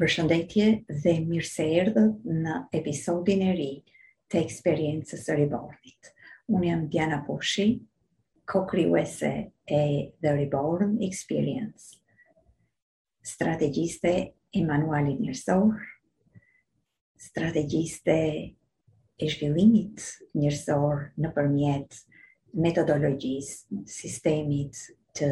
Përshëndetje dhe mirë se erdhët në episodin e ri të eksperiencës së Rebornit. Unë jam Diana Pushi, co-krijuese e The Reborn Experience, strategjiste e manualit njerëzor, strategjiste e zhvillimit njerëzor nëpërmjet metodologjisë, sistemit të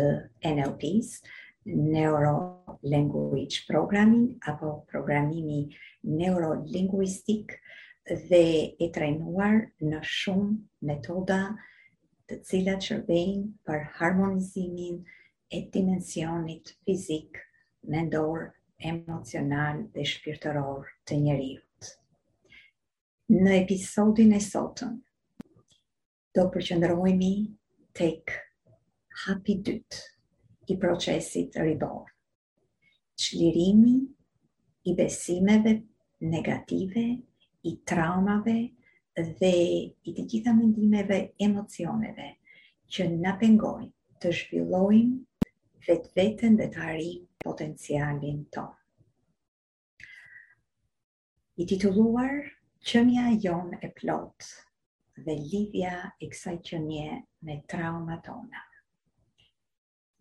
NLP-së, Neuro Language Programming, apo programimi neurolinguistik dhe e trajnuar në shumë metoda të cilat shërbejnë për harmonizimin e dimensionit fizik mendor, emocional dhe shpirtëror të njeriut. Në episodin e sotëm, do përqendrohemi tek hapi i dytë i procesit Reborn. Çlirimi i besimeve negative, i traumave dhe i të gjitha mendimeve emocioneve që na pengojnë të zhvillojmë vetveten dhe të arrijmë potencialin tonë. I titulluar Qenia jonë e plotë dhe lidhja e kësaj qenie me traumat tona.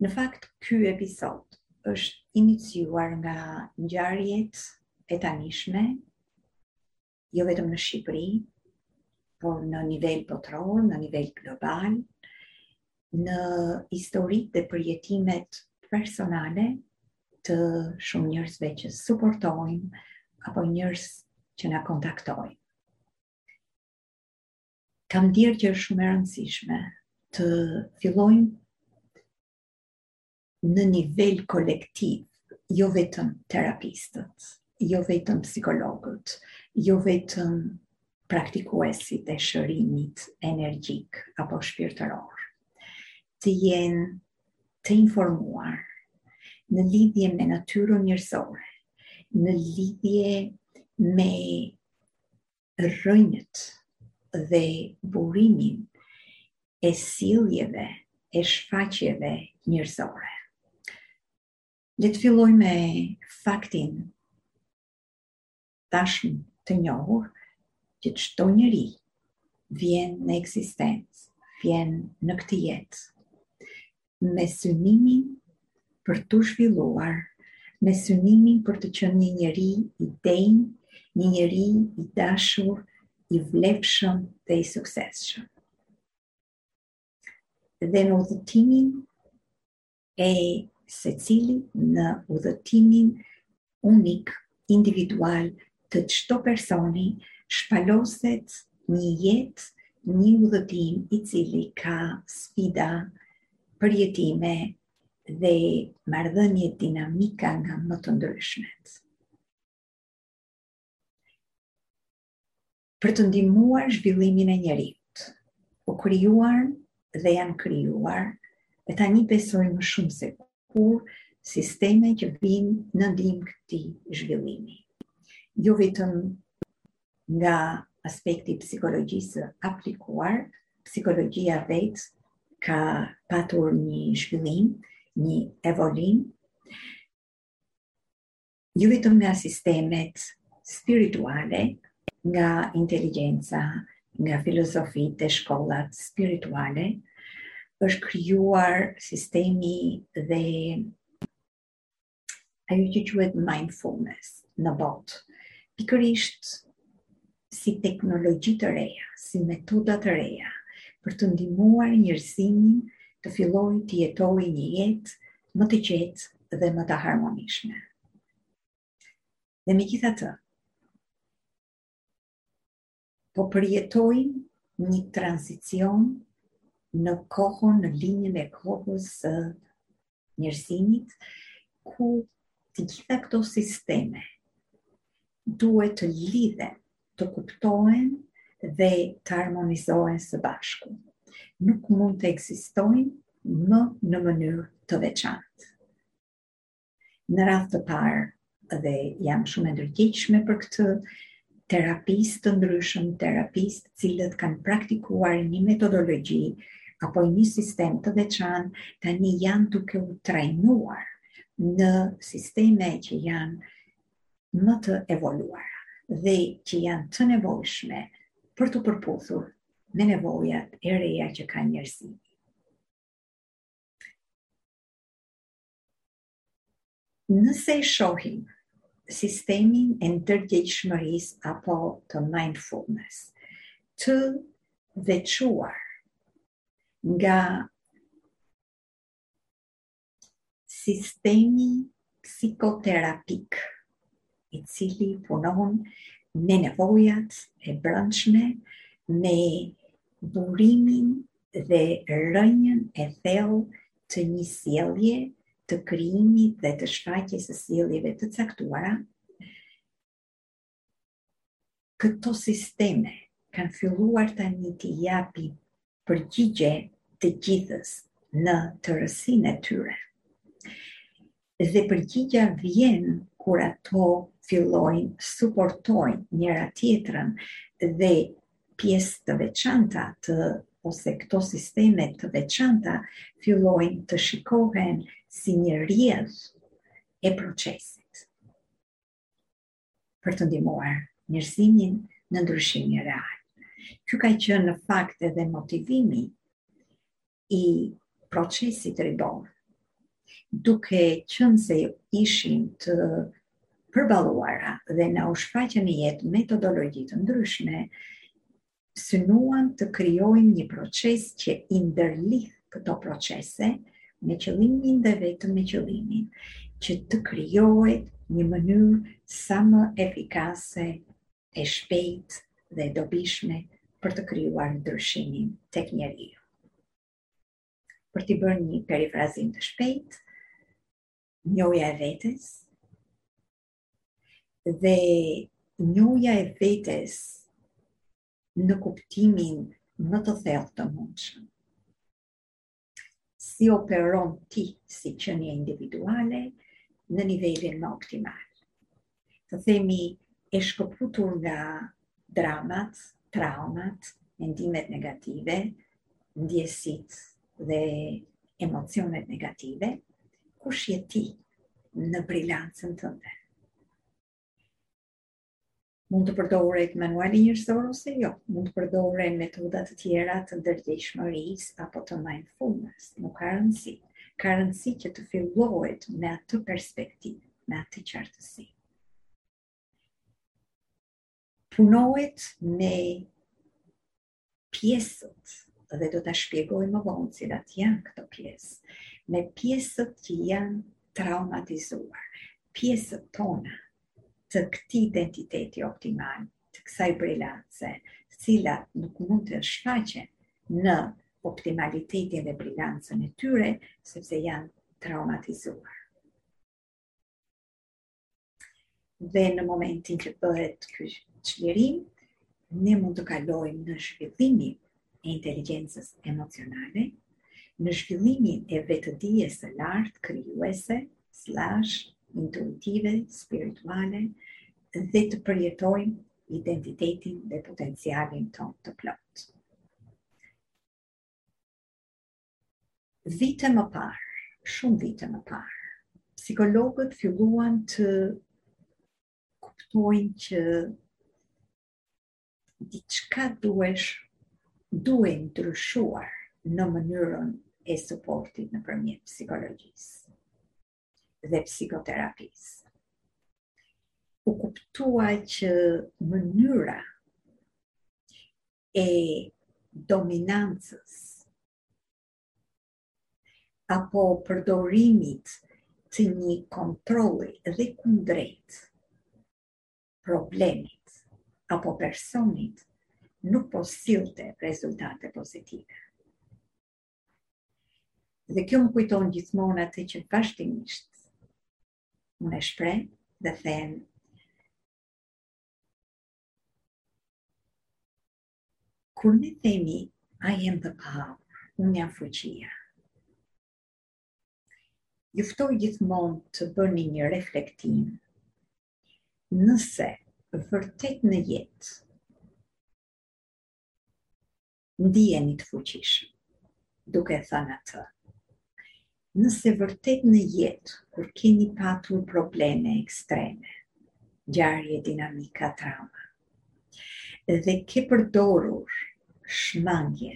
Në fakt, ky episod është iniciuar nga ngjarjet e tanishme, jo vetëm në Shqipëri, por në nivel botëror, në nivel global, në historitë dhe përjetimet personale të shumë njerëzve që suportojmë apo njerëz që na kontaktojnë. Kam ndier që është shumë e rëndësishme të fillojmë në nivel kolektiv, jo vetëm terapistët, jo vetëm psikologët, jo vetëm praktikuesit e shërimit energjik apo shpirtëror, të jenë të informuar në lidhje me natyrën njerëzore, në lidhje me rrënjët dhe burimin e sjelljeve e shfaqjeve njerëzore. Le të fillojmë me faktin tashmë të njohur që çdo njeri vjen në ekzistencë, vjen në këtë jetë me synimin për t'u zhvilluar, me synimin për të qenë një njeri i denjë, një njeri i dashur, i vlefshëm dhe i suksesshëm. Dhe në udhëtimin e secilit në udhëtimin unik, individual të çdo personi shpaloset një jetë, një udhëtim i cili ka sfida, përjetime dhe marrëdhënie dinamika nga më të ndryshmet. për të ndihmuar zhvillimin e njeriut. U krijuan dhe janë krijuar dhe tani besoj më shumë se kurrë sisteme që vijnë në ndihmë këtij zhvillimi. Jo vetëm nga aspekti i psikologjisë së aplikuar, psikologjia vetë ka patur një zhvillim, një evolim. jo vetëm nga sistemet spirituale, nga inteligjenca, nga filozofitë dhe shkollat spirituale, është krijuar sistemi dhe ajo që quhet mindfulness në botë. Pikërisht si teknologji të reja, si metoda të reja, për të ndihmuar njerëzimin të fillojë të jetojë një jetë më të qetë dhe më të harmonishme. Dhe megjithatë, po përjetojmë një tranzicion në kohën, në linjën e kohës së njerëzimit ku të gjitha këto sisteme duhet të lidhen, të kuptohen dhe të harmonizohen së bashku. Nuk mund të ekzistojnë më në mënyrë të veçantë. Në radhë të parë, dhe jam shumë e ndërgjegjshme për këtë terapistë të ndryshëm, terapistë të cilët kanë praktikuar një metodologji apo një sistem të veçantë, tani janë duke u trajnuar në sisteme që janë më të evoluara dhe që janë të nevojshme për t'u përputhur me nevojat e reja që ka njerëzimi. Nëse shohim sistemin e ndërgjegjshmërisë apo të mindfulness të veçuar nga sistemi psikoterapik, i cili punon me nevojat e brendshme, me burimin dhe rënjën e thellë të një sjellje të krijimit dhe të shfaqjes së sjelljeve të caktuara, Këto sisteme kanë filluar tani t'i japin përgjigje të gjithës në tërësinë e tyre. Dhe përgjigja vjen kur ato fillojnë suportojnë njëra tjetrën dhe pjesë të veçanta të ose këto sisteme të veçanta fillojnë të shikohen si një rrjedhë e procesit. për të ndihmuar njerëzimin në ndryshimin real. Ky ka qenë në fakt edhe motivimi i procesit Reborn. Duke qenë se ishin të përbaluara dhe na u shfaqën në jetë metodologji të ndryshme, synuam të krijojmë një proces që i ndërlidh këto procese me qëllimin dhe vetëm me qëllimin që të krijohet një mënyrë sa më efikase, e shpejtë dhe e dobishme për të krijuar ndryshimin tek njeriu. Për t'i bërë një perifrazim të shpejtë, njohja e vetes, dhe njohja e vetes në kuptimin më të thellë të mundshëm. Si operon ti si qenie individuale në nivelin më optimal. Të themi e shkëputur nga dramat, traumat, mendimet negative, ndjesitë dhe emocionet negative, kush je ti në brilancën tënde? Mund të përdoret manuali njerëzor ose jo, mund të përdoren metoda të tjera të ndërgjegjshmërisë apo të mindfulness, nuk ka rëndësi. Ka rëndësi që të fillohet me atë perspektivë, me atë qartësi. Punohet me pjesët dhe do ta shpjegoj më vonë se cilat janë këto pjesë me pjesët që janë traumatizuar pjesët tona të këtij identiteti optimal të kësaj brilance të cilat nuk mund të shfaqen në optimalitetin dhe brilancën e tyre sepse janë traumatizuar Dhe në momentin që bëhet ky çlirim, ne mund të kalojmë në zhvillimin e inteligjencës emocionale, në zhvillimin e vetëdijes së lartë krijuese, slash intuitive, spirituale dhe të përjetojmë identitetin dhe potencialin tonë të plotë. Vite më parë, shumë vite më parë, psikologët filluan të kuptojnë që diçka duhesh duhej ndryshuar në mënyrën e suportit nëpërmjet psikologjisë dhe psikoterapisë. U kuptua që mënyra e dominancës apo përdorimit të një kontrolli dhe kundrejt problemit apo personit nuk po sillte rezultate pozitive. Dhe kjo më kujton gjithmonë atë që vazhdimisht unë e shpreh dhe them Kur ne themi, I am the power, unë jam fuqia. Ju ftoj gjithmonë të bëni një reflektim. Nëse vërtet në jetë ndiheni të fuqishëm, duke thënë atë, Nëse vërtet në jetë, kur keni patur probleme ekstreme, ngjarje dinamika trauma, dhe ke përdorur shmangje,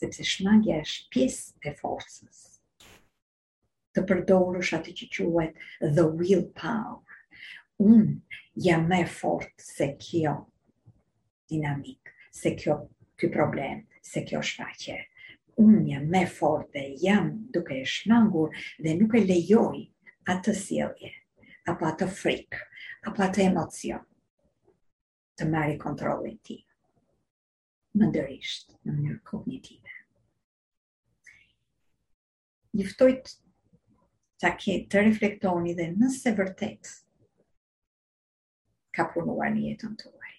sepse shmangja është pjesë e forcës, të përdorësh atë që quhet the will power. Unë jam më e fortë se kjo dinamikë, se kjo ky problem, se kjo shfaqje. Unë jam më e fortë dhe jam duke e shmangur dhe nuk e lejoj atë sjellje apo atë frikë, apo atë emocion të marrë kontrollin e tij. Mendërisht në mënyrë kognitive. Ju ftoj të ta ke të reflektoni dhe nëse vërtet ka punuar në jetën tuaj.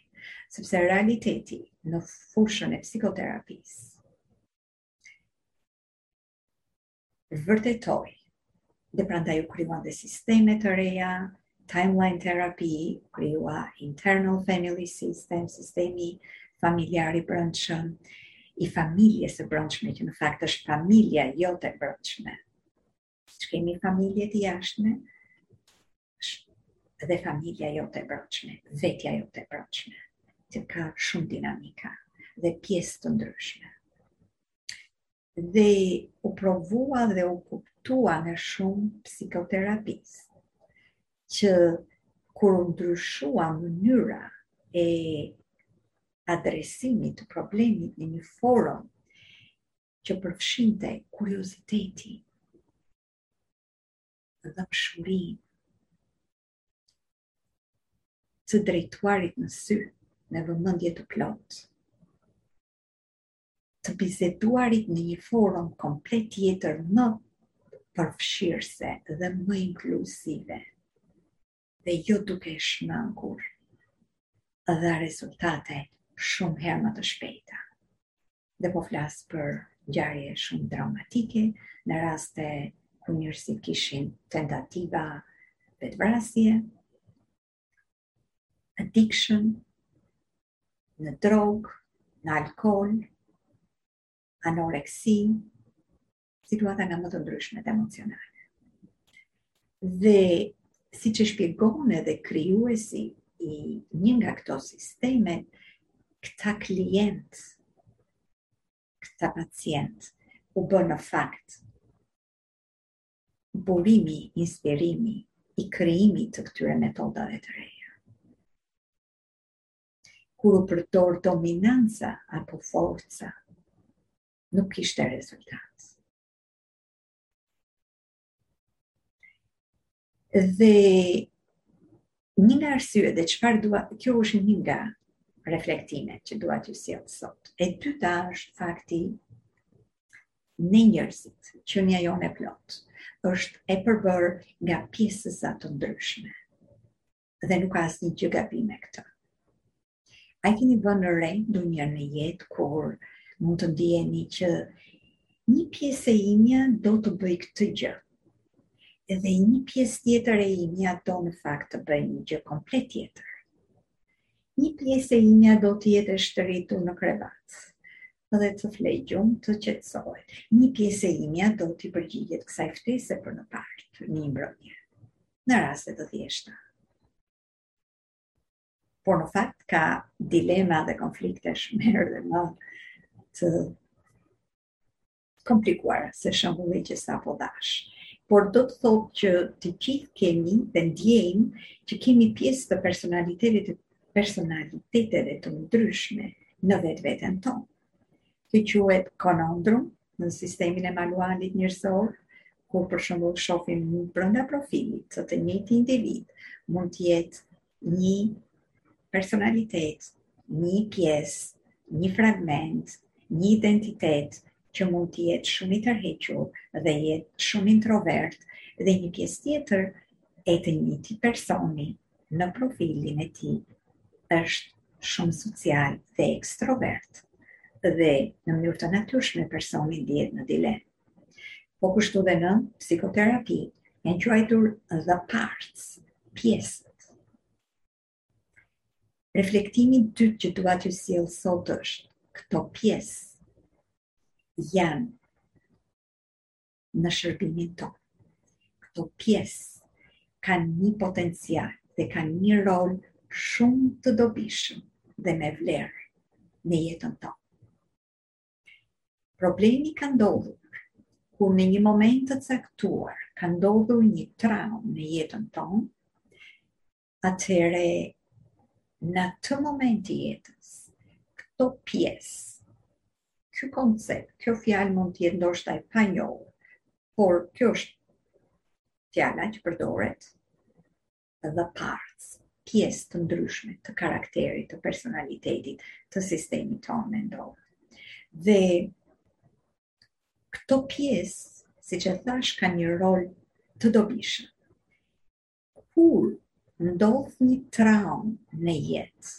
Sepse realiteti në fushën e psikoterapisë vërtetoi dhe prandaj u krijuan dhe sisteme të reja, Timeline Therapy krijua Internal Family System, sistemi familjar i brendshëm, i familjes së brendshme që në fakt është familja jote e brendshme. Siç kemi familje të jashtme? Dhe familja jote e brendshme, vetja jote e brendshme, që ka shumë dinamika dhe pjesë të ndryshme. dhe u provua dhe u kuptua me shumë psikoterapistë, që kur u ndryshua mënyra e adresimit të problemit në një formë që përfshinte kuriozitetin, dhembshurinë, të drejtuarit në sy me vëmendje të plotë. të biseduarit në një formë komplet tjetër më përfshirëse dhe më inkluzive dhe jo duke e shmangur dhe rezultate shumë herë më të shpejta. Dhe po flas për ngjarje shumë dramatike, në raste ku njerëzit kishin tentativa vetëvrasje, addiction, në drogë, në alkool, anoreksi, situata nga më të ndryshmet emocionale. Dhe siç e shpjegon edhe krijuesi i një nga këto sisteme, këta klientë, këta pacientë, u bënë në fakt burimi, inspirimi i krijimit të këtyre metodave të reja. Kur u përdor dominanca apo forca, nuk kishte rezultat. Dhe Një nga arsyet dhe çfarë dua, kjo është një nga reflektimet që dua t'ju sjell sot. E dyta është fakti, ne njerëzit, qenia jonë e plotë, është e përbërë nga pjesëza të ndryshme. Dhe nuk ka asnjë gjë gabim me këtë. A e keni vënë re ndonjëherë në jetë kur mund të ndiheni që një pjesë e imja do të bëjë këtë gjë. Edhe një pjesë tjetër e imja do në fakt të bëjë një gjë komplet tjetër. Një pjesë e imja do të jetë e shtrirë në krevat dhe të flejë gjumë të qetësohet. Një pjesë e imja do t'i përgjigjet kësaj ftese për në party, një mbrëmje, në raste të thjeshta. por në fakt ka dilema dhe konflikte shumë edhe më të komplikuara se shembulli që sapo dhashë. Por do të thotë që të gjithë kemi dhe ndiejmë që kemi pjesë të personalitetit të personaliteteve të ndryshme në vetveten tonë. Kjo quhet konondrum në sistemin e manualit njerëzor, kur për shembull shofim brenda profilit të të njëjtit individ, mund të jetë një personalitet, një pjesë, një fragment, një identitet që mund të jetë shumë i tërhequr dhe jetë shumë introvert dhe një pjesë tjetër e të njëjtit person në profilin e tij është shumë social dhe ekstrovert dhe në mënyrë të natyrshme personi ndihet në dilemë. Po kështu dhe në psikoterapi, janë quajtur the parts, pjesët. Reflektimi i dytë që dua t'ju sjell sot është këto pjesë janë në shërbimin tonë. Këto pjesë kanë një potencial dhe kanë një rol shumë të dobishëm dhe me vlerë në jetën tonë. Problemi ka ndodhur kur në një moment të caktuar ka ndodhur një traumë në jetën tonë, atëherë në atë moment të jetës, këto pjesë, ky koncept, kjo fjalë mund të jetë ndoshta e panjohur, por kjo është fjala që përdoret, the parts, pjesë të ndryshme të karakterit, të personalitetit, të sistemit tonë mendor. Dhe këto pjesë, siç e thashë, kanë një rol të dobishëm. Kur ndodh një traumë në jetë,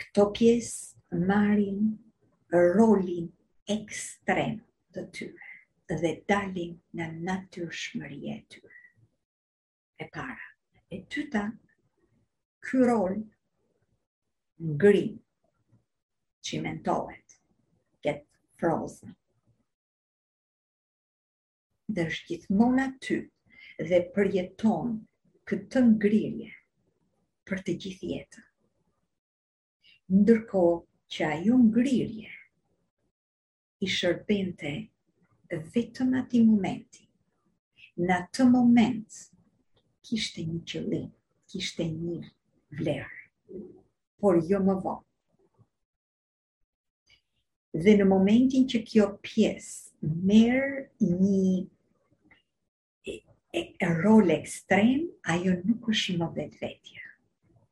Këto pjesë marrin rolin ekstrem të tyre dhe dalin nga natyrshmëria e tyre. E para, e dyta, ky rol ngrin, çimentohet, get frozen. dhe është gjithmonë aty dhe përjeton këtë ngrirje për të gjithë jetën. Ndërkohë që ajo ngrirje i shërbente vetëm atij momenti, në atë moment kishte një qëllim, kishte një vlerë, por jo më vonë. Dhe në momentin që kjo pjesë merr një e, e rol ekstrem, ajo nuk është më vetvetja.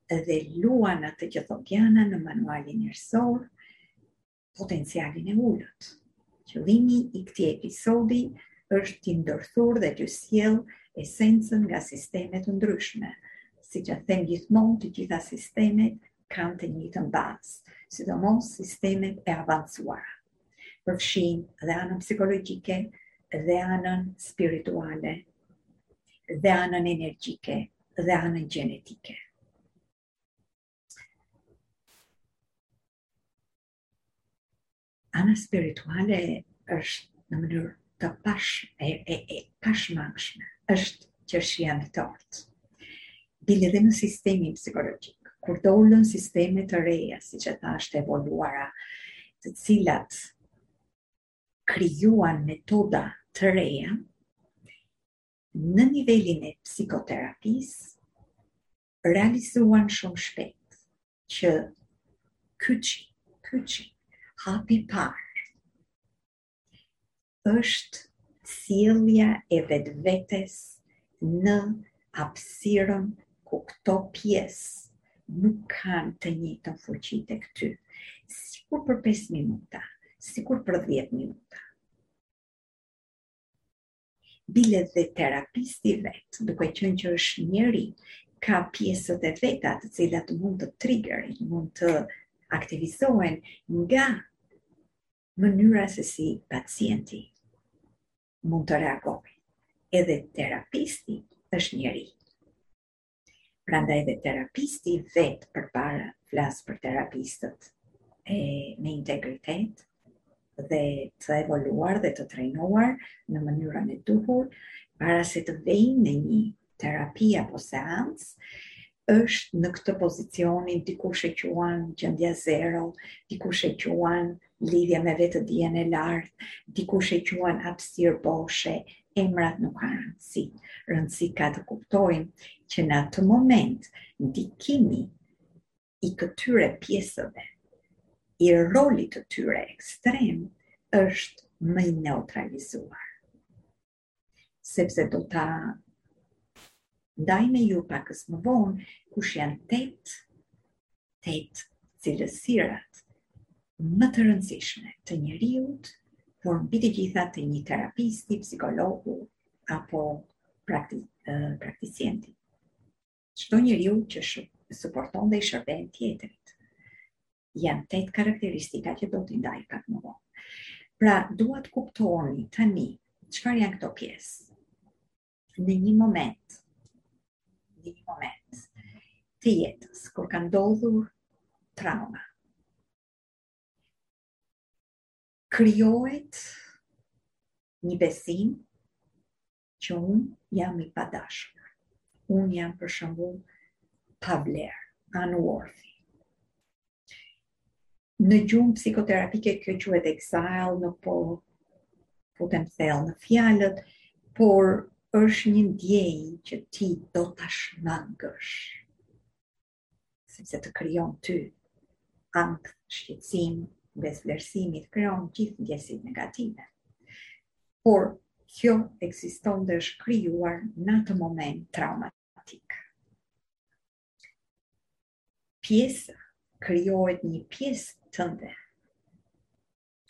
Dhe luan atë që thotë Jana në manualin njerëzor, potencialin e ulët. Qëllimi i këtij episodi është të ndërthurë dhe të sjellë esencën nga sisteme të ndryshme. Siç e them gjithmonë të gjitha sistemet kanë të njëjtën bazë, sidomos sistemet e avancuara. Përfshijnë dhe anën psikologjike, dhe anën spirituale, dhe anën energjike, dhe anën gjenetike. Ana spirituale është në mënyrë të pash, e, e, e pashmangshme, është qërshia mbi tortë. Bile dhe në sistemin psikologjik, kur dolën sisteme të reja, siç thashë të evoluara, të cilat krijuan metoda të reja, në nivelin e psikoterapisë, realizuan shumë shpejt që kyçi, kyçi, hapi i parë, është sjellja e vetvetes në hapësirën ku këto pjesë nuk kanë të njëjtën fuqi te ty, sikur për 5 minuta, sikur për 10 minuta. bile dhe terapisti vetë, duke qenë që është njeri, ka pjesët e veta të cilat mund të triggerin, mund të aktivizohen nga mënyra se si pacienti mund të reagojë. Edhe terapisti është njeri. Prandaj dhe terapisti vetë përpara, flas për terapistët e me integritet dhe të evoluar dhe të trejnuar në mënyrën e duhur, para se të vijnë në një terapi apo seancë, është në këtë pozicionin dikush e quan gjendja zero, dikush e quan lidhja me vetëdijen e lartë, dikush e quan hapësirë boshe, emrat nuk kanë rëndësi. Rëndësi ka të kuptojmë që në atë moment ndikimi i këtyre pjesëve i rolit të tyre ekstrem është më i neutralizuar. sepse do ta ndaj me ju pakës më vonë, kush janë tetë, tetë cilësirat më të rëndësishme të njeriut, por mbi të gjitha të një terapisti, psikologu, apo prakti, prakticienti. Çdo njeriu që shë, suporton dhe i shërben tjetrit. janë tetë karakteristika që do t'i ndaj pak më vonë. Pra, dua të kuptoni tani çfarë janë këto pjesë. Në një moment, në një moment të jetës kur ka ndodhur trauma, krijohet një besim që unë jam i padashur. Unë jam për shembull pa vlerë, unworthy. Në gjuhë psikoterapike kjo quhet exile, nuk po futem thellë në fjalët, por është një ndjenjë që ti do ta shmangësh. sepse të krijon ty ankth, shqetësim, zhvlerësim, të krijon gjithë ndjesitë negative. Por kjo ekziston dhe është krijuar në atë moment traumatik. Pjesa krijohet një pjesë e tënde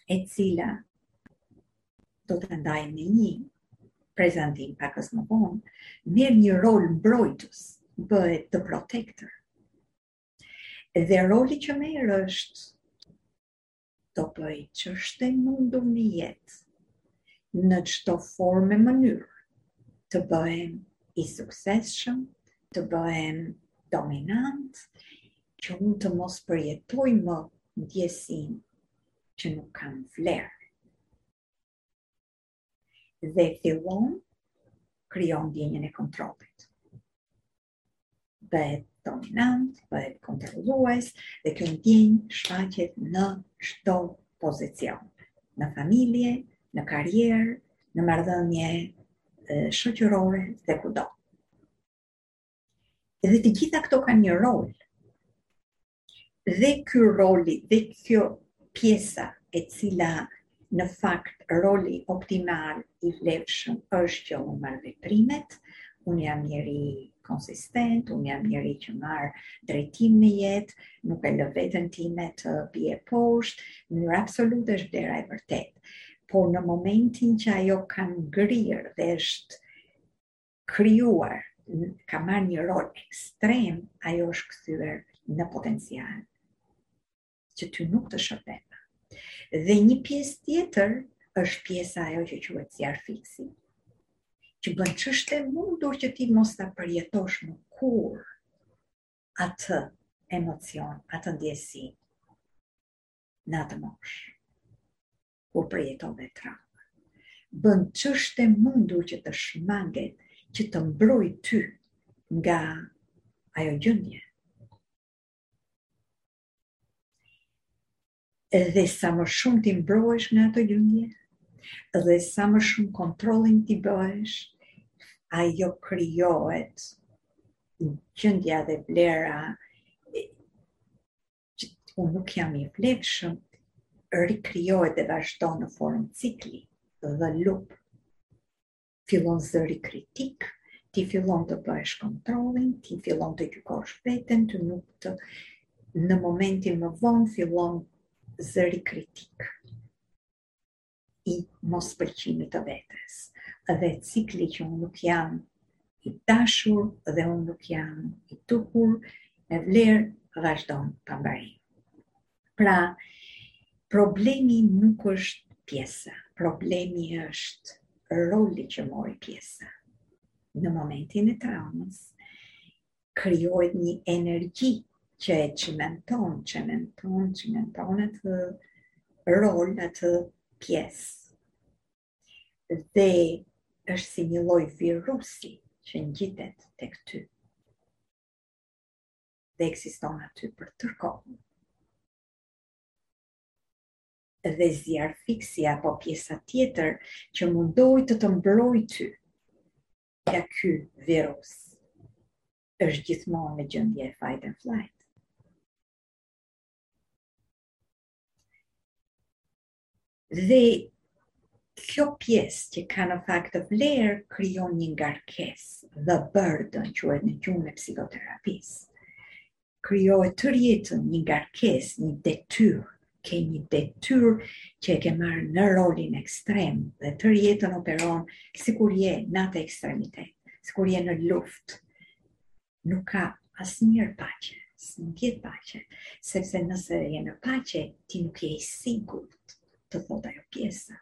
e cila do ta ndaj në një prezantim pakëz më vonë, merr një rol mbrojtës, bëhet the protector. Dhe roli që merr është do bëj ç'është e mundur në jetë në çdo formë e mënyrë të bëhem i sukseshëm, të bëhem dominant, që unë të mos përjetoj më ndjesinë që nuk kam vlerë. Dhe fillon krijon ndjenjën e kontrollit. Bëhet dominant, bëhet kontrollues dhe kjo ndjenjë shfaqet në çdo pozicion, në familje, në karrierë, në marrëdhënie shoqërore dhe kudo. Dhe të gjitha këto kanë një rol Dhe ky roli dhe kjo pjesa e cila në fakt roli optimal i vlefshëm është që unë marr veprimet, unë jam njeri konsistent, unë jam njeri që marr drejtim në jetë, nuk e lë veten time të bie poshtë, në mënyrë absolute është vlera e vërtetë. Por në momentin që ajo ka ngrirë dhe është krijuar, ka marrë një rol ekstrem, ajo është kthyer në potencial që ty nuk të shërben. Dhe një pjesë tjetër është pjesa ajo që quhet zjarrfikësi. Që bën ç'është e mundur që ti mos ta përjetosh më kurrë atë emocion, atë ndjesi në atë moshë. po përjeton dhe traumë. Bën ç'është e mundur që të shmanget, që të mbrojë ty nga ajo gjendje. Dhe sa më shumë ti mbrohesh nga ato gjendje, dhe sa më shumë kontrolling ti bëhesh, ajo krijohet gjendja dhe vlera që unë nuk jam i vlefshëm, rikrijohet dhe vazhdon në formë cikli dhe lup. Fillon zëri kritik, ti fillon të bëhesh kontrolling, ti fillon të gjykosh veten, të nuk të në momentin më vonë fillon zëri kritik. i mospëlqimit të vetes dhe cikli që unë nuk jam i dashur dhe unë nuk jam i duhur me vlerë vazhdon pa mbarim. Pra, problemi nuk është pjesa, problemi është roli që mori pjesa. Në momentin e traumës, krijohet një energji që e çimenton, çimenton, çimenton atë rol, atë pjesë. Dhe është si një lloj virusi që ngjitet tek ty. Dhe ekziston aty për tërë kohën. Dhe zjarrfikësi apo pjesa tjetër që mundohet të të mbrojë ty Pra ky virus është gjithmonë në gjendjen e fight and flight. Dhe kjo pjesë që ka në fakt të vlerë krijon një ngarkesë dhe burden quhet në gjuhën e psikoterapisë. Krijohet tërë jetën një ngarkesë, një detyrë, ke një detyrë që e ke marrë në rolin ekstrem dhe tërë jetën operon sikur je në atë ekstremitet, sikur je në luftë. Nuk ka asnjëherë paqe, s'mund jetë paqe, sepse nëse je në paqe, ti nuk je i sigurt të thotë ajo pjesa.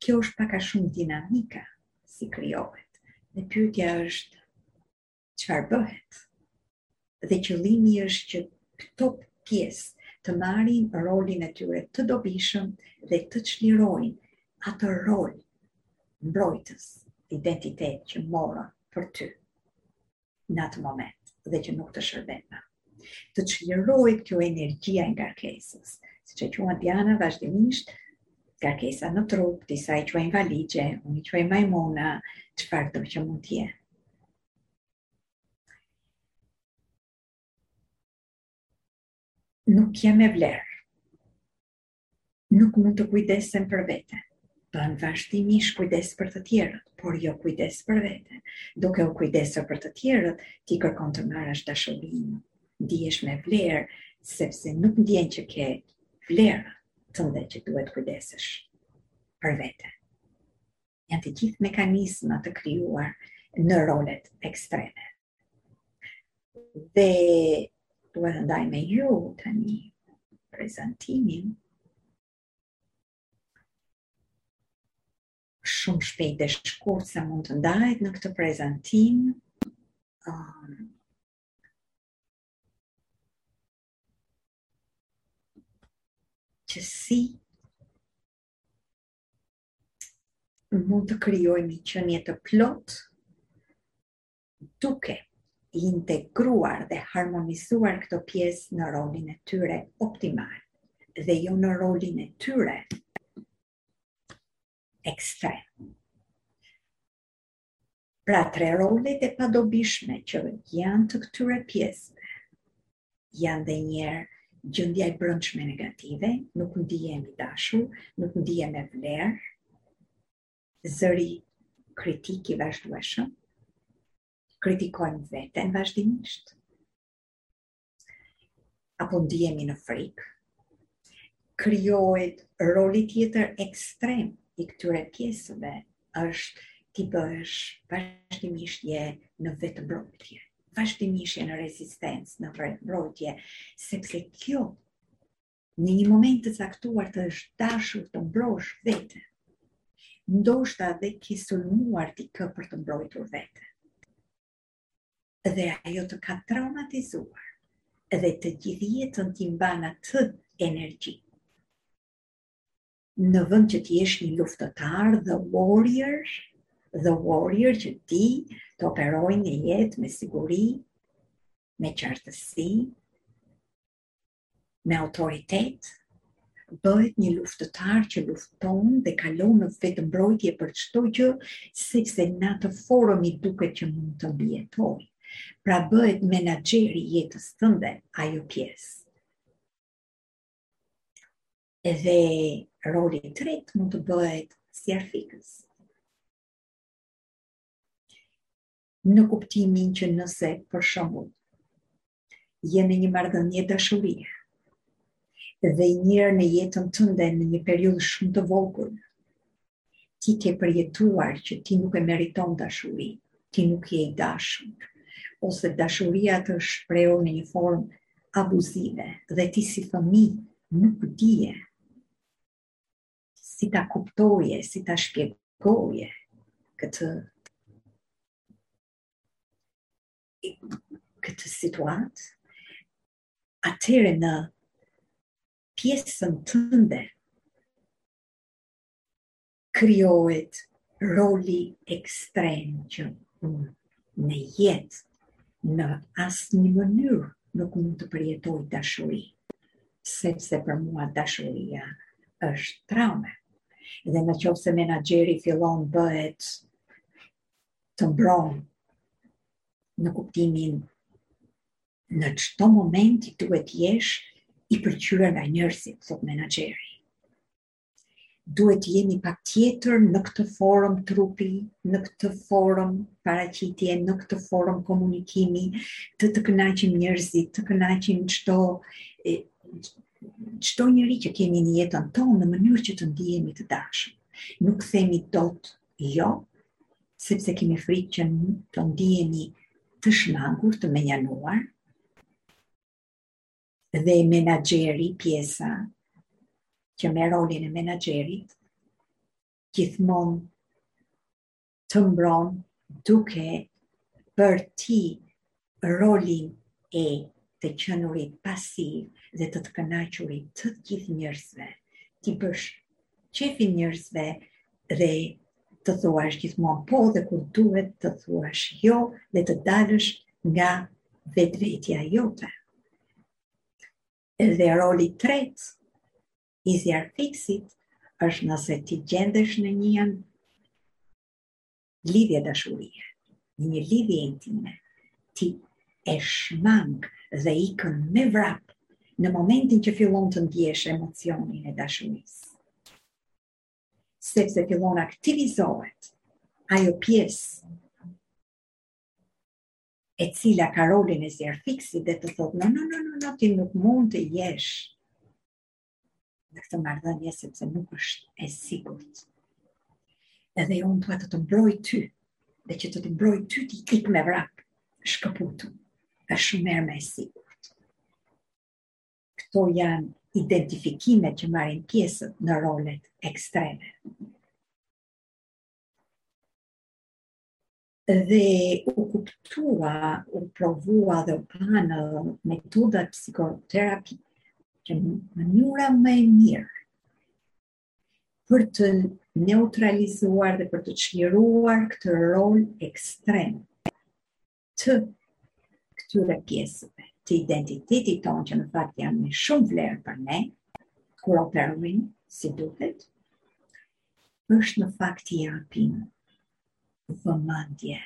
Kjo është pak a shumë dinamika si krijohet, dhe pyetja është çfarë bëhet. Dhe qëllimi është që këto pjesë të marrin rolin e tyre të dobishëm dhe të çlirojnë atë rol mbrojtës identitet që morën për ty në atë moment dhe që nuk të shërben më. të çlirohet kjo energjia e ngarkesës, siç e quan Diana vazhdimisht, ngarkesa në trup, disa i quajnë valigje, unë i quaj majmona, çfarëdo që mund të jetë. Nuk jam me vlerë. Nuk mund të kujdesem për vete. Bën vazhdimisht kujdes për të tjerët, por jo kujdes për vete. Duke u kujdesur për të tjerët, ti kërkon të marrësh dashurinë. Ndihesh me vlerë, sepse nuk ndjen që ke vlera tënde që duhet kujdesesh për vete. janë të gjithë mekanizma të krijuar në rolet ekstreme. Dhe duhet të ndaj me ju të një prezentimin shumë shpejt dhe shkurt se mund të ndahet në këtë prezentim um, që si mund të krijojmë një qenie të plotë duke i integruar dhe harmonizuar këto pjesë në rolin e tyre optimal dhe jo në rolin e tyre ekstrem. Pra tre rolet e padobishme që janë të këtyre pjesëve, janë edhe njëherë gjendja e brendshme negative, nuk ndihem i dashur, nuk ndihem me vlerë, zëri kritik i vazhdueshëm, kritikojmë veten vazhdimisht, apo ndihemi në frikë, krijohet roli tjetër ekstrem i këtyre pjesëve është ti bëhesh vazhdimisht je në vetëmbrojtje, vazhdimisht je në rezistencë, në vetëmbrojtje, sepse kjo në një moment të caktuar të është dashur të mbrosh veten, ndoshta dhe ke sulmuar dikë për të mbrojtur veten. dhe ajo të ka traumatizuar dhe të gjithë jetën ti mban atë energji. Në vend që të jesh një luftëtar the warrior, the warrior që ti të operojë në jetë me siguri, me qartësi, me autoritet, bëhet një luftëtar që lufton dhe kalon në vetëmbrojtje për çdo gjë, sepse në atë formë i duket që mund të mbijetojë. Pra bëhet menaxheri i jetës tënde ajo pjesë. Edhe roli i tretë mund të bëhet zjarrfikës. Në kuptimin që nëse për shembull je në një marrëdhënie dashurie dhe njëherë në jetën tënde në një periudhë shumë të vogël. Ti ke përjetuar që ti nuk e meriton dashuri, ti nuk je i dashur, ose dashuria të është shprehur në një formë abuzive dhe ti si fëmijë nuk dije si ta kuptoje, si ta shpjegoje këtë këtë situatë, atëherë në pjesën tënde krijohet roli ekstrem që unë në jetë në asnjë mënyrë nuk mund të përjetoj dashuri, sepse për mua dashuria është traumë. Dhe në qoftë se menaxheri fillon bëhet të mbron në kuptimin në çdo moment ti duhet të jesh i pëlqyer nga njerëzit, thotë menaxheri. Duhet të jemi patjetër në këtë formë trupi, në këtë formë paraqitje, në këtë formë komunikimi, të të kënaqim njerëzit, të kënaqim çdo, çdo njeri që kemi në jetën tonë në mënyrë që të ndihemi të dashëm. Nuk themi dot Jo, sepse kemi frikë që të ndihemi të shmangur, të menjanuar, dhe menaxheri pjesa që me rolin e menaxherit gjithmonë të mbron duke bërë ti rolin e të qënurit pasiv dhe të të kënaqurit të gjithë njerëzve, t'i bësh qejfin njerëzve dhe të thuash gjithmonë po dhe kur duhet të thuash jo dhe të dalësh nga vetvetja jote. Dhe roli i tretë i zjarrfikësit është nëse ti gjendesh në një lidhje dashurie, në një lidhje intime, ti e shmang dhe ikën me vrap në momentin që fillon të ndjesh emocionin e dashurisë. Sepse fillon aktivizohet ajo pjesë e cila ka rolin e zjarrfikësit dhe të thotë, no, no, no, no, no, ti nuk mund të jesh në këtë marrëdhënie sepse nuk është e sigurt. Edhe unë dua të të mbroj ty, dhe që të të mbroj ty ti ik me vrap, shkëputu, është shumë herë më e sigurt. Këto janë identifikimet që marrin pjesët në rolet ekstreme. dhe u kuptua, u provua dhe u panë metodat psikoterapi që mënyra më e mirë për të neutralizuar dhe për të çliruar këtë rol ekstrem të këtyre pjesëve të identitetit tonë që në fakt janë me shumë vlerë për ne, kur operojnë si duhet, është në fakt t'i japim vëmendje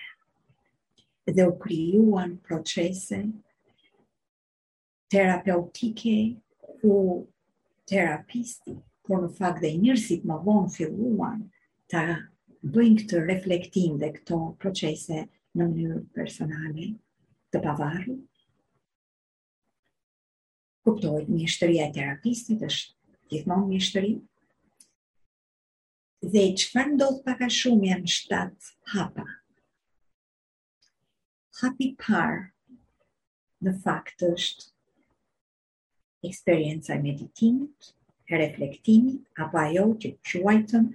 dhe u krijuan procese terapeutike ku terapisti, por në fakt dhe njerëzit më vonë filluan ta bëjnë këtë reflektim dhe këto procese në mënyrë personale të pavarur. Kuptohet mjeshtëria e terapistit është gjithmonë mjeshtëri, Dhe çfarë ndodh pak a shumë janë shtatë hapa. Hapi i parë në fakt është eksperienca e meditimit, e reflektimit, apo ajo që quajtëm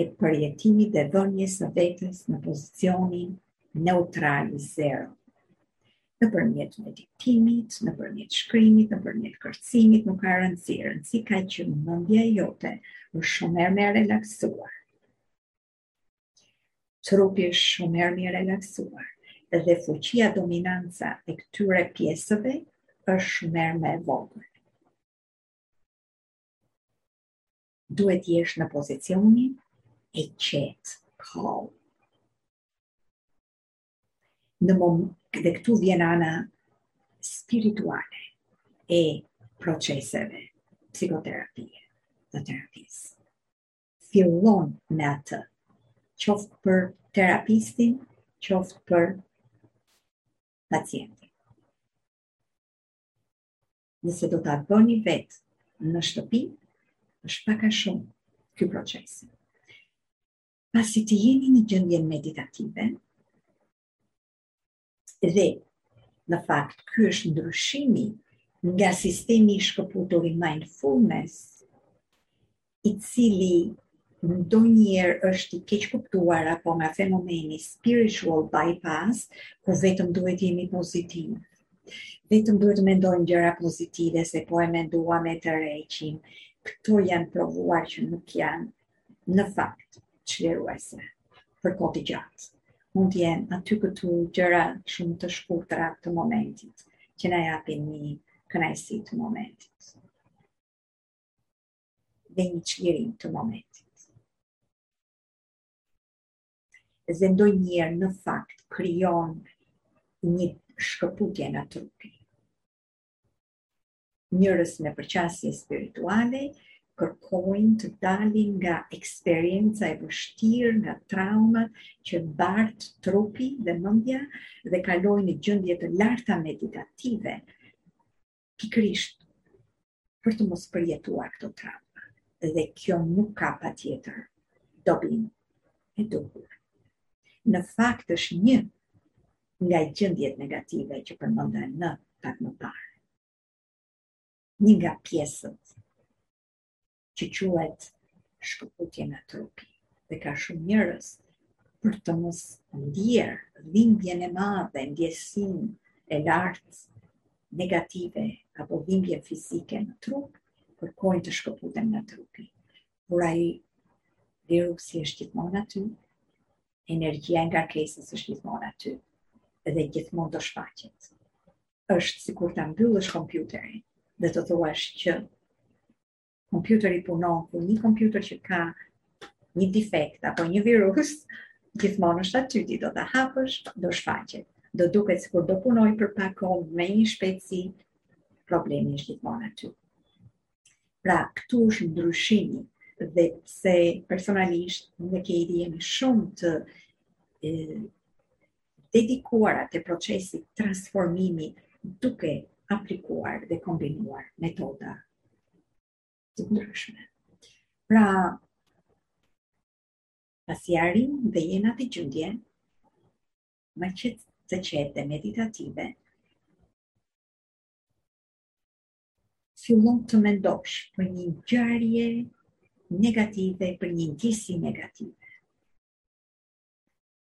e përjetimit dhe vënies së vetes në pozicionin neutral zero. nëpërmjet meditimit, nëpërmjet shkrimit, nëpërmjet kërcimit, nuk ka rëndësi, rëndësi ka që mendja jote është shumë herë më e relaksuar. Trupi është shumë herë më i relaksuar dhe fuqia dominanca e këtyre pjesëve është shumë herë më e vogël. Duhet të jesh në pozicionin e qetë, kohë. në mom dhe këtu vjen ana spirituale e proceseve psikoterapie të terapisë. Fillon me atë, qoftë për terapistin, qoftë për pacientin. Nëse do ta bëni vetë në shtëpi, është pak a shumë ky procesi pasi të jeni në gjendje meditative, dhe në fakt ky është ndryshimi nga sistemi i shkëputur i mindfulness, i cili ndonjëherë është i keqkuptuar apo nga fenomeni spiritual bypass, ku vetëm duhet të jemi pozitivë. Vetëm duhet të mendojmë gjëra pozitive se po e menduam e tërheqim. Këto janë provuar që nuk janë në fakt çliruese për kohë të gjatë. Mund të jenë aty këtu gjëra shumë të shkurtra të momentit, që na japin një kënaqësi të momentit. Dhe një çlirim të momentit. Dhe ndonjëherë në fakt krijon një shkëputje nga trupi. njerëz me përqasje spirituale kërkojnë të dalin nga eksperienca e vështirë, nga traumat që bart trupi dhe mendja dhe kalojnë në gjendje të larta meditative pikërisht për të mos përjetuar këto trauma. Dhe kjo nuk ka patjetër dobinë e duhur. Në fakt është një nga gjendjet negative që përmenda pak më parë. Një nga pjesët që quhet shkëputje nga trupi dhe ka shumë njerëz për të mos ndjerë dhimbjen e madhe, ndjesinë e lartë negative apo dhimbje fizike në trup, kërkojnë të shkëputen nga trupi. Por ai virusi është gjithmonë aty, energjia e ngarkesës është gjithmonë aty dhe gjithmonë do shfaqet. Është sikur ta mbyllësh kompjuterin dhe të thuash që kompjuteri punon kur një kompjuter që ka një defekt apo një virus, gjithmonë është aty, ti do ta hapësh, do shfaqet. Do duket sikur do punojë për pak kohë me një shpejtësi, problemi është gjithmonë aty. Pra, këtu është ndryshimi dhe pse personalisht unë dhe Kejdi jemi shumë të e, dedikuara te procesi i transformimit duke aplikuar dhe kombinuar metoda të ndryshme. Pra, pasi arrijmë dhe jena te gjendje, më qetë të qetë dhe meditative, fillo të mendosh për një ngjarje negative, për një ndjesi negative.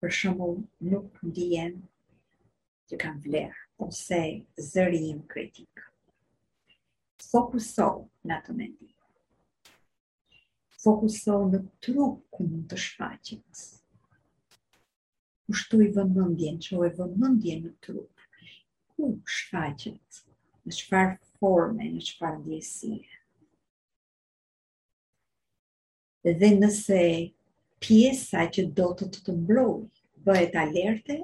Për shembull, nuk ndihem që kam vlerë ose zëri im kritik. Fokusohu në atë mendim. Fokusohu në trup ku mund të shfaqet. Kushtoji vëmendjen, çoje vëmendjen në trup. Ku shfaqet? Në çfarë forme, në çfarë ndjesie? Dhe nëse pjesa që do të të mbrojë, bëhet alerte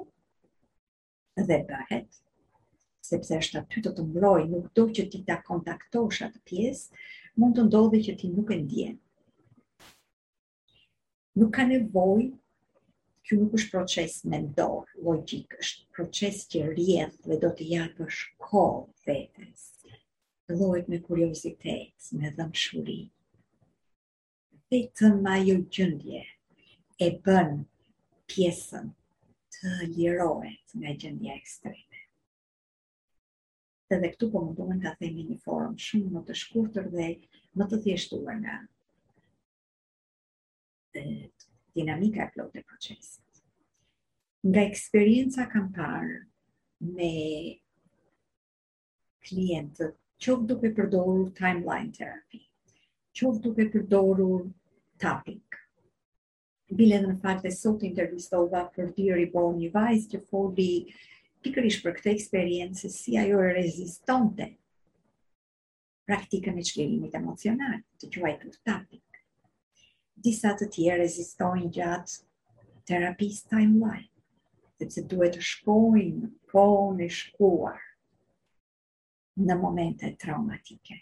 dhe bëhet, sepse është aty të të mbrojë, nuk do që ti ta kontaktosh atë pjesë, mund të ndodhë që ti nuk e ndjen Nuk ka nevojë Ky nuk është proces mendor, logjik, është proces që rrjedh dhe do t'i japësh kohë vetes. Lejohet me kuriozitet, me dhembshuri. Vetëm ajo gjendje e bën pjesën të lirohet nga gjendja ekstreme. Edhe këtu po mundohem të themi një formë shumë më të shkurtër dhe më të thjeshtuar nga dinamika e plotë e procesit. Nga eksperienca kam parë me klientët, qoftë duke përdorur timeline therapy, qoftë duke përdorur tapping. Bile dhe në fakt dhe sot intervistova për diri bo një vajzë që foli pikërisht për këtë eksperiencë si ajo e rezistonte praktikën e çlirimit emocional, të quajtur tapping. Disa të tjerë rezistojnë gjatë terapisë timeline, sepse duhet të shkojnë në kohën e shkuar në momente traumatike.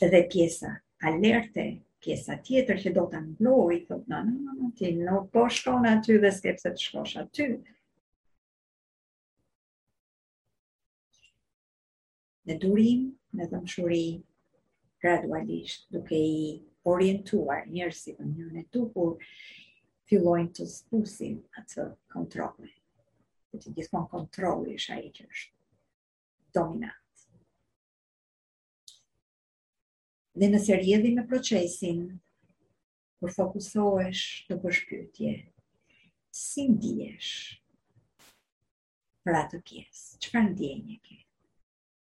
Dhe pjesa alerte, pjesa tjetër që do të mbrojë, thotë në në në ti, në po shkon aty dhe s'ke pse të shkosh aty. me durim, me dhembshuri, gradualisht duke i orientuar njerëzit në mënyrën e duhur, fillojnë të zbusin atë kontrollin. Dhe të gjithmonë kontrolli është ai që është dominant. Dhe nëse rrjedhim me procesin, kur fokusohesh do bësh pyetje, si ndihesh? për atë pjesë. Çfarë ndjenjë ke?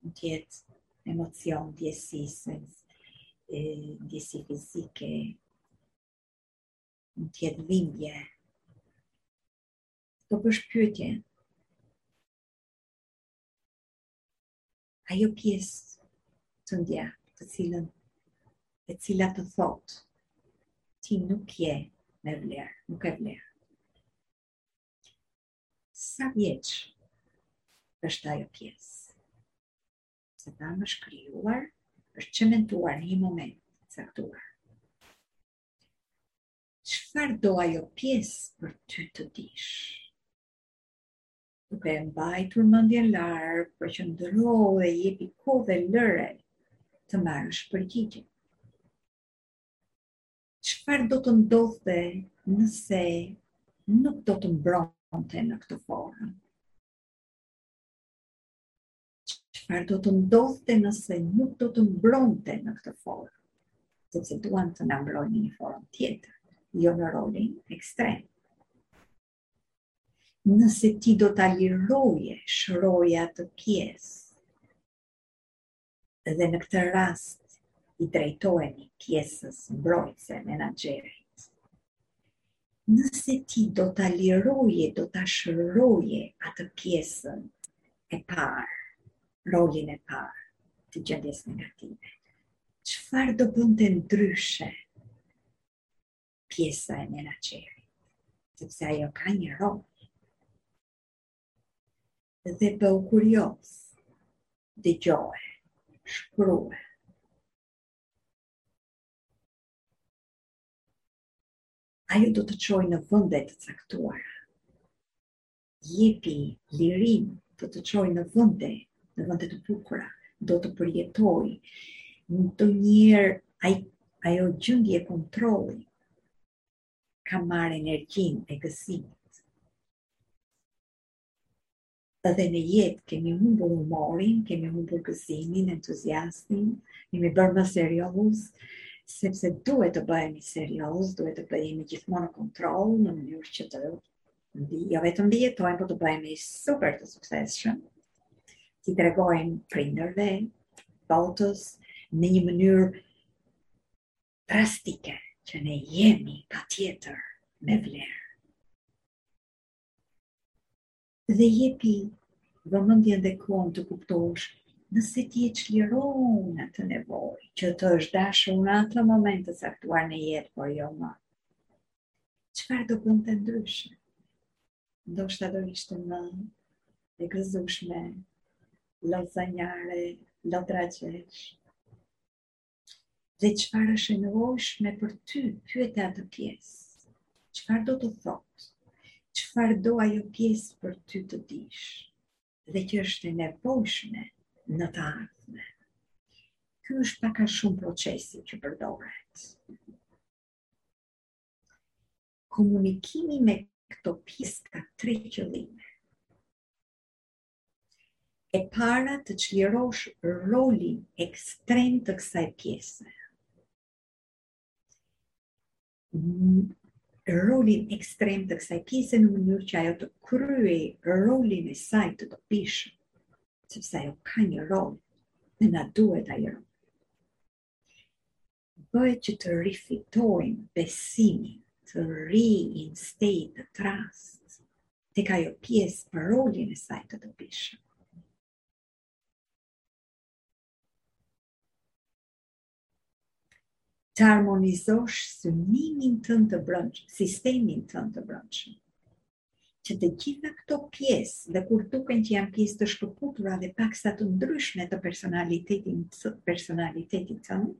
Mund të jetë emocion, ndjesi, sens, ndjesi fizike, mund të jetë dhimbje. Do bësh pyetje. Ajo pjesë tëndja, të cilën, e cila të thotë, ti nuk je me vlerë, nuk ke vlerë. Sa vjeç është ajo pjesë? Se ta mësh krijuar, është çimentuar në një moment të caktuar. Çfarë do ajo pjesë për ty të dish? Duke e mbajtur mendjen larg, por qëndro dhe jepi kohë, lëre të marrësh përgjigjen. Çfarë do të ndodhte nëse nuk do të mbronte në këtë formë? Çfarë do të ndodhte nëse nuk do të mbronte në këtë formë? Sepse duan të na mbrojnë në një formë tjetër, jo në rolin ekstrem nëse ti do ta liroje, shëroje atë pjesë, dhe në këtë rast i drejtohemi pjesës mbrojtëse menaxherit. Nëse ti do ta liroje, do ta shëroje atë pjesën e parë, rolin e parë të gjendjes negative. Çfarë do bënte ndryshe pjesa e menaxherit? Sepse ajo ka një rol. dhe bëhu kurioz, dëgjoje, shkruje. Ajo do të çojë në vende të caktuara. Jepi lirinë, do të çojë në vende, në vende të bukura, do të përjetojë, ndonjëherë aj, ajo gjendje kontrolli ka marrë energjinë e gëzimit. Edhe në jetë kemi humbur humorin, kemi humbur gëzimin, entuziasmin, jemi bërë më seriozë, sepse duhet të bëhemi seriozë, duhet të bëhemi gjithmonë në kontroll në mënyrë që të mbi, jo vetëm mbijetojmë, por të bëhemi super të suksesshëm. T'i tregojmë prindërve, botës, në një mënyrë drastike, që ne jemi patjetër me vlerë. Dhe jepi vëmendjen dhe kohën të kuptosh nëse ti e çliron atë nevojë që të është dashur në atë moment të caktuar në jetë, por jo më. Çfarë do bënte ndryshe? Ndoshta do ishte më e gëzushme, lozanjare, lodragjesh, Dhe çfarë është e nevojshme për ty, pyete atë pjesë. Çfarë do të thotë? Çfarë do ajo pjesë për ty të dish? Dhe që është e nevojshme në të ardhme. Ky është pak a shumë procesi që përdoret. Komunikimi me këto pjesë ka tre qëllime. e para të çlirosh rolin ekstrem të kësaj pjese. Rolin ekstrem të kësaj pjese në mënyrë që ajo të kryejë rolin e saj të dobishëm, sepse ajo ka një rol dhe na duhet ai. bëhet që të rifitojmë besimin, të reinstate the trust, tek ajo pjesë për rolin e saj të dobishëm. Të harmonizosh synimin tënd të brendshëm, sistemin tënd të brendshëm. që të gjitha këto pjesë dhe kur duken që janë pjesë të shkëputura dhe paksa të ndryshme të personalitetit të personalitetit tënd,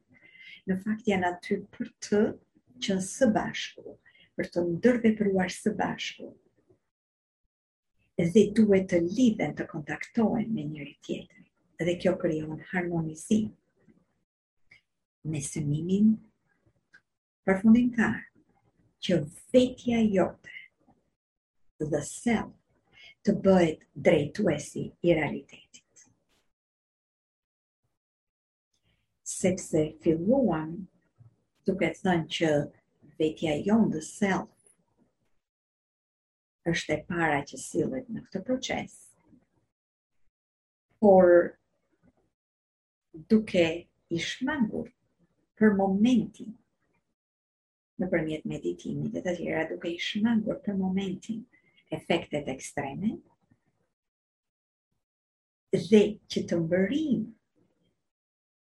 në fakt janë aty për të qenë së bashku, për të ndërvepruar së bashku, dhe duhet të lidhen të kontaktohen me njëri-tjetrin, dhe kjo krijon harmonizim me synimin përfundimtar, që vetja jote, the self, të bëhet drejtuesi i realitetit. Sepse filluam duke thënë që vetja jonë, the self, është e para që sillet në këtë proces. Por duke i shmangur për momentin nëpërmjet meditimit e të tjera duke i shmangur për momentin efektet ekstreme dhe që të mbërrijmë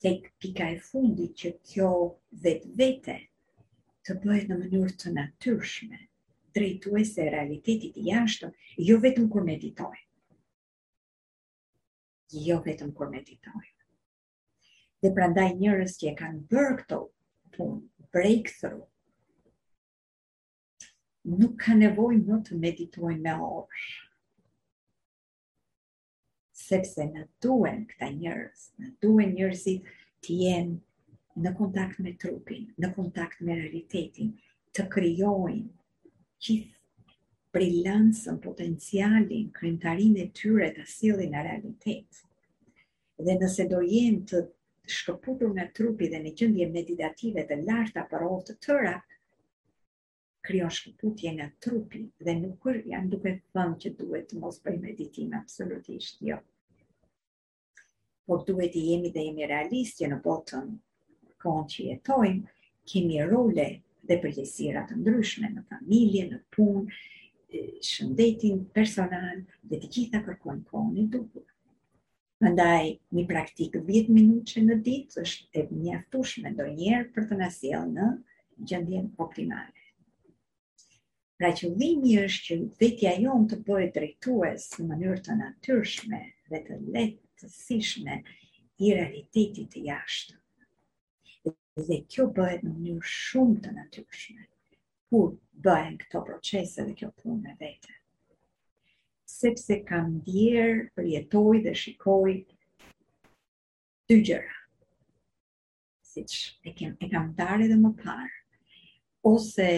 tek pika e fundit që kjo vetvete të bëhet në mënyrë të natyrshme, drejtuese e realitetit të jashtëm, jo vetëm kur meditoj. jo vetëm kur meditojmë. Dhe prandaj njerëz që e kanë bërë këtë punë, breakthrough, nuk ka nevojë më të meditojnë me orë. Sepse na duhen këta njerëz, na duhen njerëzit të jenë në kontakt me trupin, në kontakt me realitetin, të krijojnë gjithë brilancën, potencialin, krijimtarinë e tyre ta sjellin në realitet. Dhe nëse do jenë të shkëputur nga trupi dhe në gjendje meditative të larta për orë të tëra, krijon shkëputje nga trupi dhe nuk jam duke thënë që duhet të mos bëjmë meditim absolutisht, jo. por duhet të jemi dhe jemi realistë që në botën kohën që jetojmë, kemi role dhe përgjegjësira të ndryshme në familje, në punë, shëndetin personal dhe të gjitha kërkojnë kohën e duhur. Prandaj një praktikë 10 minutëshe në ditë është e mjaftueshme ndonjëherë për të na sjellë në gjendjen optimale. Pra qëllimi është që vetja jonë të bëhet drejtues në mënyrë të natyrshme dhe të lehtësishme i realitetit të jashtëm. Dhe kjo bëhet në mënyrë shumë të natyrshme, kur bëhen këto procese dhe kjo punë me veten. Sepse kam ndjerë, përjetoj dhe shikoj dy gjëra. siç e, kem, e kam ndarë edhe më parë, ose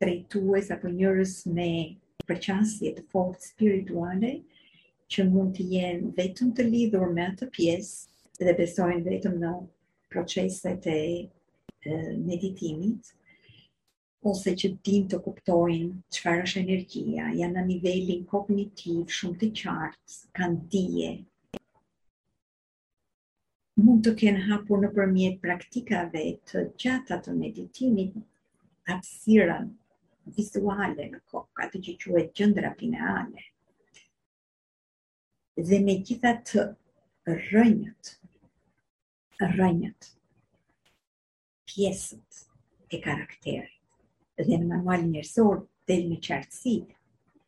drejtues apo njerëz me përqasje të fortë spirituale, që mund të jenë vetëm të lidhur me atë pjesë dhe besojnë vetëm në proceset e, e meditimit, ose që dinë të kuptojnë çfarë është energjia, janë në nivelin kognitiv shumë të qartë, kanë dije mund të kenë hapur nëpërmjet praktikave të gjata të meditimit hapësirën vizuale në kokë, atë që quhet gjëndra pineale. Dhe megjithatë rrënjët, rrënjët, pjesët e karakterit. Dhe në manual njerëzor del me qartësi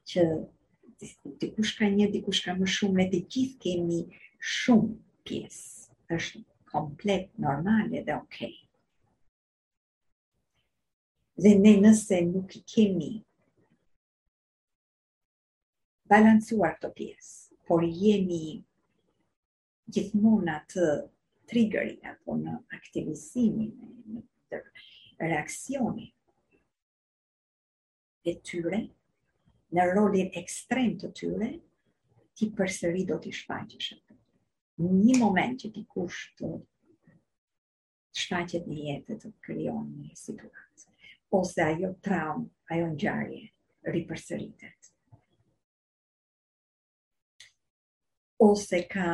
që dikush ka një, dikush ka më shumë, e të gjithë kemi shumë pjesë. është komplet, normale dhe okej. Okay. Dhe ne nëse nuk i kemi balancuar këto pjesë, por jemi gjithmonë në atë triggerin apo në aktivizimin në reaksionin e tyre në rolin ekstrem të tyre ti përsëri do t'i shfaqesh atë në një moment që dikush të shfaqet në jetë të krijon një situatë ose ajo traumë, ajo ngjarje ripërsëritet. ose ka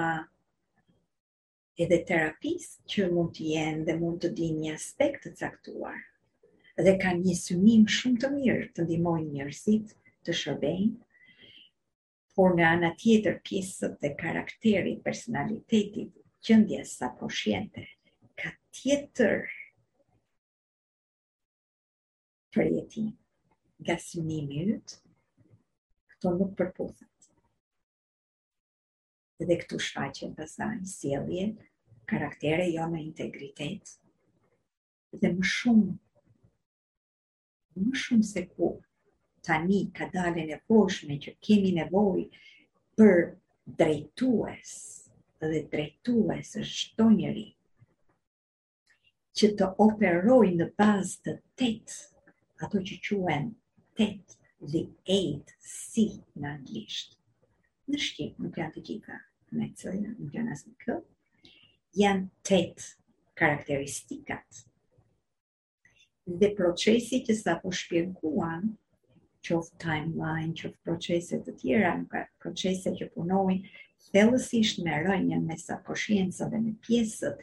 edhe terapistë që mund të jenë dhe mund të dinë një aspekt të caktuar dhe kanë një synim shumë të mirë të ndihmojnë njerëzit të shërbejnë, por nga ana tjetër pjesët dhe karakteri, personaliteti, gjendja subkoshiente, ka tjetër përjetim nga synimi yt, këto nuk përputhen. Dhe këtu shfaqen pastaj sjellje, karaktere jo në integritet dhe më shumë më shumë se kurrë tani ka dalë e nevojshme që kemi nevojë për drejtues dhe drejtues është çdo njeri që të operojë në bazë të tetë, ato që quhen tetë the eight C në anglisht. Në shqip nuk janë të gjitha me c, nuk janë as me k, janë tetë karakteristikat dhe procesi që sapo shpjeguam, qoftë timeline, qoftë procese të tjera, procese që punojnë thellësisht me rrënjën, me subkoshiencën dhe me pjesët,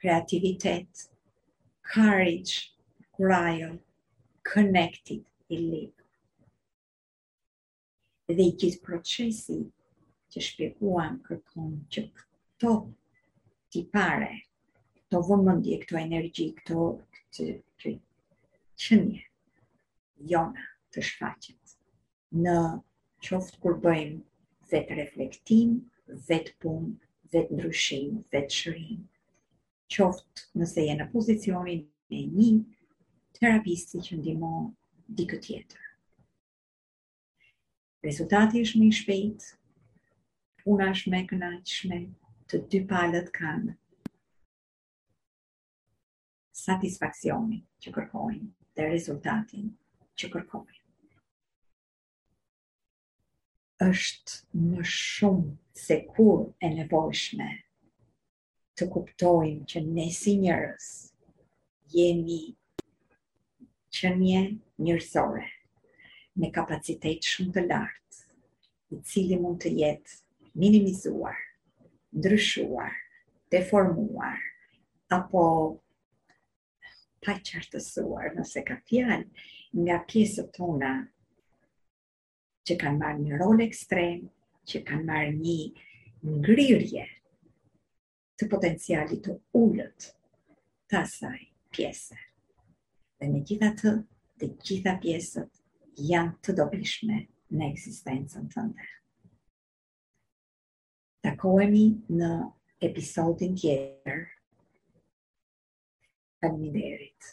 kreativitet, courage, kurajo, connected i lidhur. Dhe i gjithë procesi që shpjeguam kërkon që këto tipare, këto vëmendje, këto energji, këto këtë, këtë qenie jona të shfaqet në qoftë kur bëjmë vetëreflektim, vetëpunë, vetëndryshim, vetëshërim. Qoftë nëse je në pozicionin e një terapisti që ndihmon dikë tjetër. Rezultati është më i shpejtë, puna është më e kënaqshme, të dy palët kanë satisfaksionin që kërkojnë dhe rezultatin që kërkojnë. është më shumë se kurrë e nevojshme të kuptojmë që ne si njerëz jemi qenie njerëzore me kapacitet shumë të lartë i cili mund të jetë minimizuar, ndryshuar, deformuar, apo paqartësuar nëse ka fjalë nga pjesët tona që kanë marrë një rol ekstrem, që kanë marrë një ngrirje të potencialit të ullët të asaj pjese. Dhe megjithatë, të gjitha pjesët janë të dobishme në ekzistencën tënde. Takohemi në episodin tjetër. Faleminderit.